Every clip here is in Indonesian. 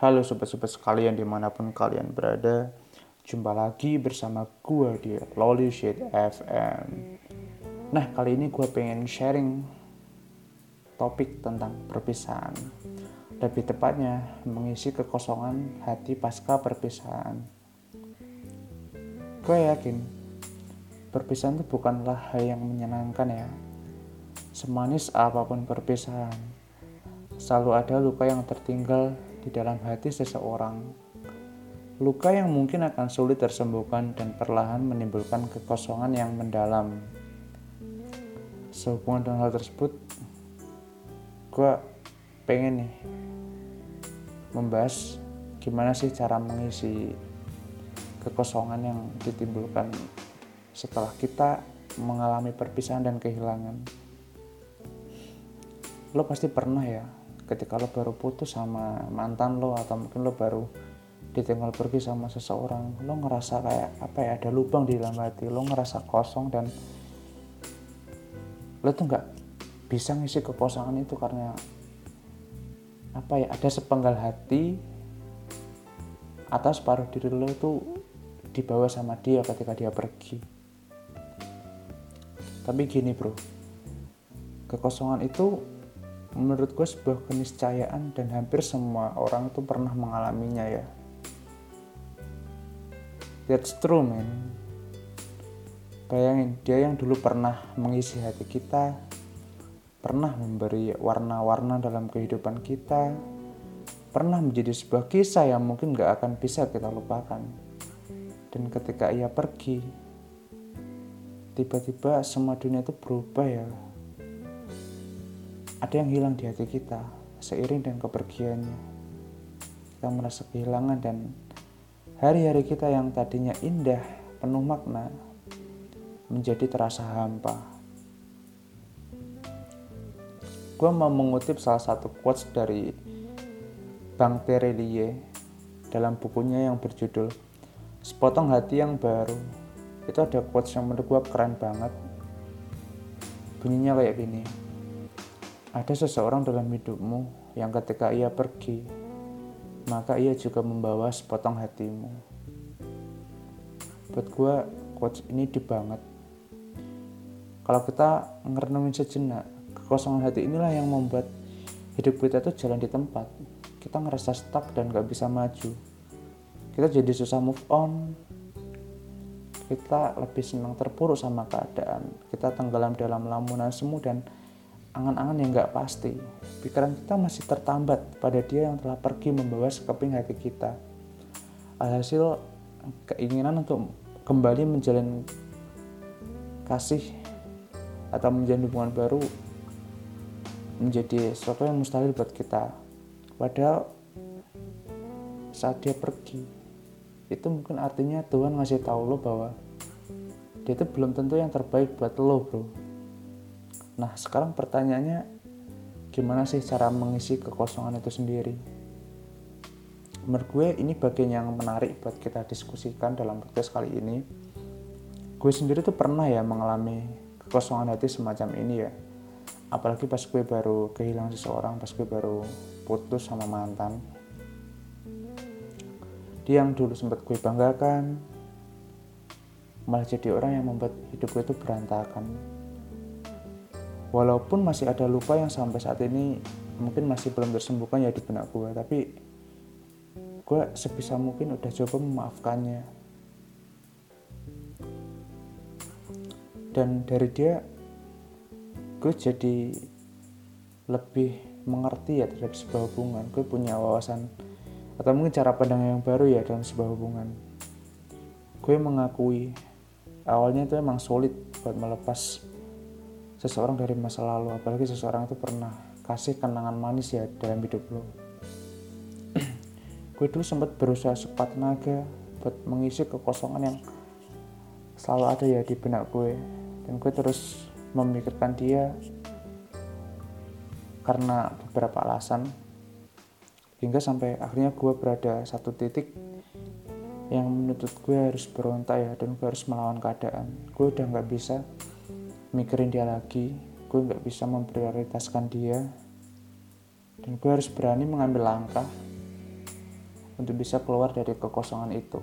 Halo sobat-sobat sekalian di mana pun kalian berada. Jumpa lagi bersama gue di Lolly Shit FM Nah kali ini gue pengen sharing topik tentang perpisahan. Lebih tepatnya mengisi kekosongan hati pasca perpisahan. Gue yakin perpisahan itu bukanlah hal yang menyenangkan ya. Semanis apa pun perpisahan Selalu ada luka yang tertinggal di dalam hati seseorang. Luka yang mungkin akan sulit tersembuhkan dan perlahan menimbulkan kekosongan yang mendalam. Sehubungan dengan hal tersebut, gue pengen nih membahas gimana sih cara mengisi kekosongan yang ditimbulkan setelah kita mengalami perpisahan dan kehilangan. Lo pasti pernah ya ketika lo baru putus sama mantan lo atau mungkin lo baru ditinggal pergi sama seseorang lo ngerasa kayak apa ya ada lubang di dalam hati lo ngerasa kosong dan lo tuh nggak bisa ngisi kekosongan itu karena apa ya ada sepenggal hati atau separuh diri lo tuh dibawa sama dia ketika dia pergi. Tapi gini bro kekosongan itu menurut gue sebuah keniscayaan dan hampir semua orang itu pernah mengalaminya ya. That's true man. Bayangin dia yang dulu pernah mengisi hati kita pernah memberi warna-warna dalam kehidupan kita pernah menjadi sebuah kisah yang mungkin gak akan bisa kita lupakan. Dan ketika ia pergi tiba-tiba semua dunia itu berubah ya ada yang hilang di hati kita seiring dengan kepergiannya. Kita merasa kehilangan dan hari-hari kita yang tadinya indah, penuh makna, menjadi terasa hampa. Gue mau mengutip salah satu quotes dari Bang Terelie dalam bukunya yang berjudul Sepotong Hati Yang Baru. Itu ada quotes yang menurut gue keren banget. Bunyinya kayak gini. Ada seseorang dalam hidupmu yang ketika ia pergi, maka ia juga membawa sepotong hatimu. Buat gue, quotes ini deep banget. Kalau kita ngerenungin sejenak, kekosongan hati inilah yang membuat hidup kita tuh jalan di tempat. Kita ngerasa stuck dan gak bisa maju. Kita jadi susah move on. Kita lebih senang terpuruk sama keadaan. Kita tenggelam dalam lamunan semu dan angan-angan yang nggak pasti. Pikiran kita masih tertambat pada dia yang telah pergi membawa sekeping hati kita. Alhasil keinginan untuk kembali menjalin kasih atau menjalin hubungan baru menjadi sesuatu yang mustahil buat kita. Padahal saat dia pergi itu mungkin artinya Tuhan ngasih tahu lo bahwa dia itu belum tentu yang terbaik buat lo bro Nah, sekarang pertanyaannya gimana sih cara mengisi kekosongan itu sendiri? Menurut gue ini bagian yang menarik buat kita diskusikan dalam podcast kali ini. Gue sendiri tuh pernah ya mengalami kekosongan hati semacam ini ya. Apalagi pas gue baru kehilangan seseorang, pas gue baru putus sama mantan. Dia yang dulu sempat gue banggakan, malah jadi orang yang membuat hidup gue itu berantakan walaupun masih ada luka yang sampai saat ini mungkin masih belum tersembuhkan ya di benak gue tapi gue sebisa mungkin udah coba memaafkannya. Dan dari dia gue jadi lebih mengerti ya terhadap sebuah hubungan. Gue punya wawasan atau mungkin cara pandang yang baru ya dalam sebuah hubungan. Gue mengakui awalnya itu emang sulit buat melepas seseorang dari masa lalu apalagi seseorang itu pernah kasih kenangan manis ya dalam hidup lo. Gue dulu sempat berusaha sekuat tenaga buat mengisi kekosongan yang selalu ada ya di benak gue. Dan gue terus memikirkan dia karena beberapa alasan. Hingga sampai akhirnya gue berada satu titik yang menuntut gue harus berontak ya dan gue harus melawan keadaan. Gue udah nggak bisa mikirin dia lagi gue nggak bisa memprioritaskan dia. Dan gue harus berani mengambil langkah untuk bisa keluar dari kekosongan itu.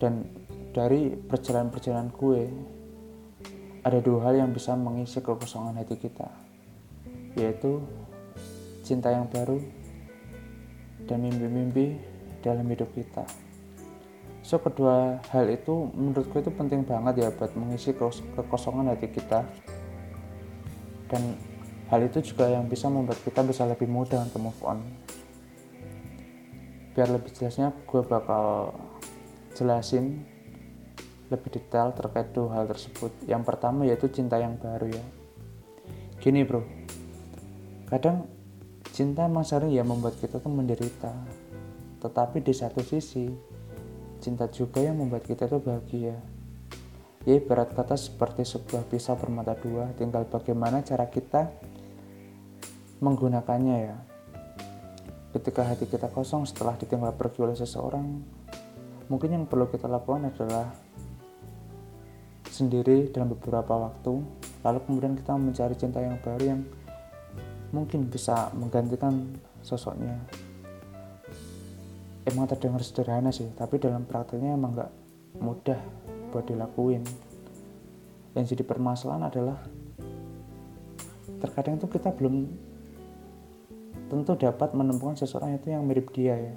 Dan dari perjalanan-perjalanan gue ada dua hal yang bisa mengisi kekosongan hati kita yaitu cinta yang baru dan mimpi-mimpi dalam hidup kita so kedua hal itu menurutku itu penting banget ya buat mengisi kekosongan hati kita. Dan hal itu juga yang bisa membuat kita bisa lebih mudah untuk move on. Biar lebih jelasnya gue bakal jelasin lebih detail terkait dua hal tersebut. Yang pertama yaitu cinta yang baru ya. Gini bro. Kadang cinta emang sering ya membuat kita tuh menderita. Tetapi di satu sisi cinta juga yang membuat kita tuh bahagia. Ya berat kata seperti sebuah pisau bermata dua tinggal bagaimana cara kita menggunakannya ya. Ketika hati kita kosong setelah ditinggal pergi oleh seseorang mungkin yang perlu kita lakukan adalah sendiri dalam beberapa waktu lalu kemudian kita mencari cinta yang baru yang mungkin bisa menggantikan sosoknya emang terdengar sederhana sih tapi dalam prakteknya emang nggak mudah buat dilakuin. Yang jadi permasalahan adalah terkadang itu kita belum tentu dapat menemukan seseorang itu yang mirip dia ya.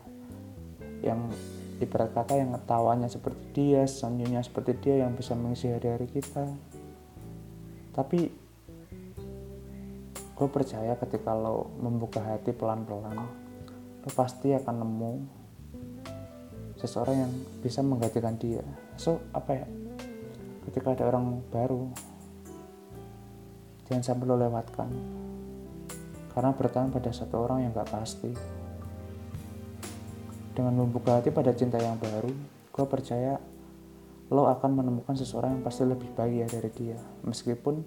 Yang ibarat kata yang ketawanya seperti dia senyumnya seperti dia yang bisa mengisi hari-hari kita. Tapi gue percaya ketika lo membuka hati pelan-pelan lo pasti akan nemu seseorang yang bisa menggantikan dia. So apa ya? Ketika ada orang baru jangan sampai lo lewatkan. Karena bertahan pada satu orang yang gak pasti. Dengan membuka hati pada cinta yang baru gue percaya lo akan menemukan seseorang yang pasti lebih ya dari dia. Meskipun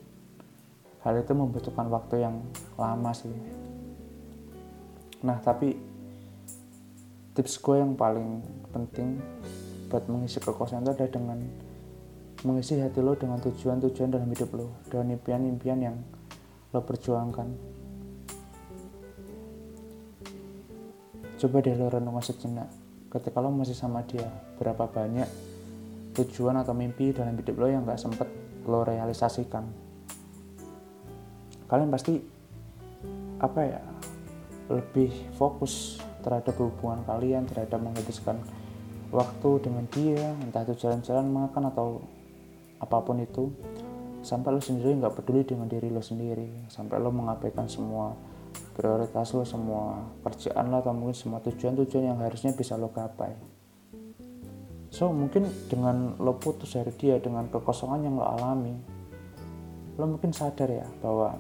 hal itu membutuhkan waktu yang lama sih. Nah tapi tips gue yang paling penting buat mengisi kekosongan itu adalah dengan mengisi hati lo dengan tujuan-tujuan dalam hidup lo dengan impian-impian yang lo perjuangkan. Coba deh lo renungan sejenak ketika lo masih sama dia berapa banyak tujuan atau mimpi dalam hidup lo yang gak sempet lo realisasikan? Kalian pasti apa ya lebih fokus terhadap hubungan kalian terhadap menghabiskan waktu dengan dia entah itu jalan-jalan makan atau apa pun itu sampai lo sendiri nggak peduli dengan diri lo sendiri sampai lo mengabaikan semua prioritas lo semua kerjaan lo atau mungkin semua tujuan-tujuan yang harusnya bisa lo gapai. So mungkin dengan lo putus dari dia dengan kekosongan yang lo alami lo mungkin sadar ya bahwa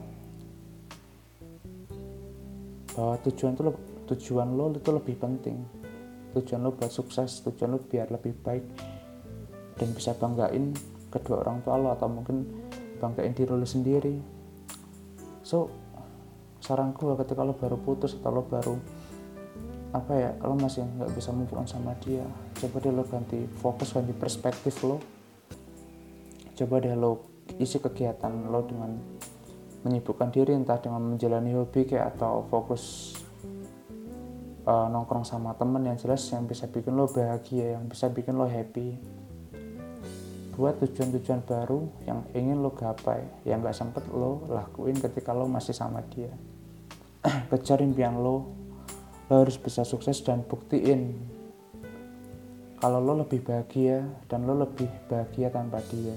bahwa tujuan itu tujuan lo itu lebih penting. Tujuan lo buat sukses tujuan lo biar lebih baik. Dan bisa banggain kedua orang tua lo atau mungkin banggain diri lo sendiri. So saranku ketika lo baru putus atau lo baru apa ya lo masih nggak bisa move sama dia coba deh lo ganti fokus ganti perspektif lo. Coba deh lo isi kegiatan lo dengan menyibukkan diri entah dengan menjalani hobi kayak atau fokus uh, nongkrong sama temen yang jelas yang bisa bikin lo bahagia yang bisa bikin lo happy. Buat tujuan-tujuan baru yang ingin lo gapai yang gak sempet lo lakuin ketika lo masih sama dia. Kejar impian lo lo harus bisa sukses dan buktiin kalau lo lebih bahagia dan lo lebih bahagia tanpa dia.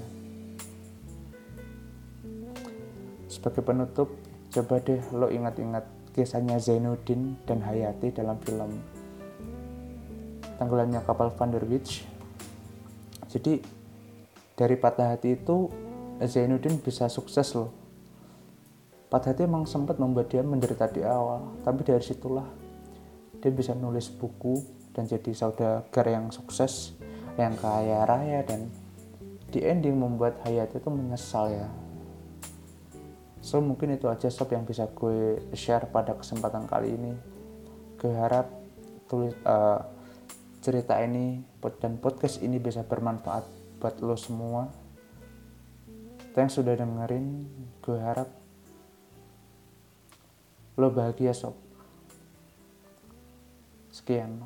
Sebagai penutup, coba deh lo ingat-ingat kisahnya Zainuddin dan Hayati dalam film Tenggelamnya Kapal Van der Witch. Jadi dari patah hati itu Zainuddin bisa sukses loh. Patah hati emang sempat membuat dia menderita di awal, tapi dari situlah dia bisa nulis buku dan jadi saudagar yang sukses, yang kaya raya dan di ending membuat Hayati itu menyesal ya So mungkin itu aja sob yang bisa gue share pada kesempatan kali ini. Gue harap tulis uh, cerita ini dan podcast ini bisa bermanfaat buat lo semua. Thanks sudah dengerin. Gue harap lo bahagia sob. sekian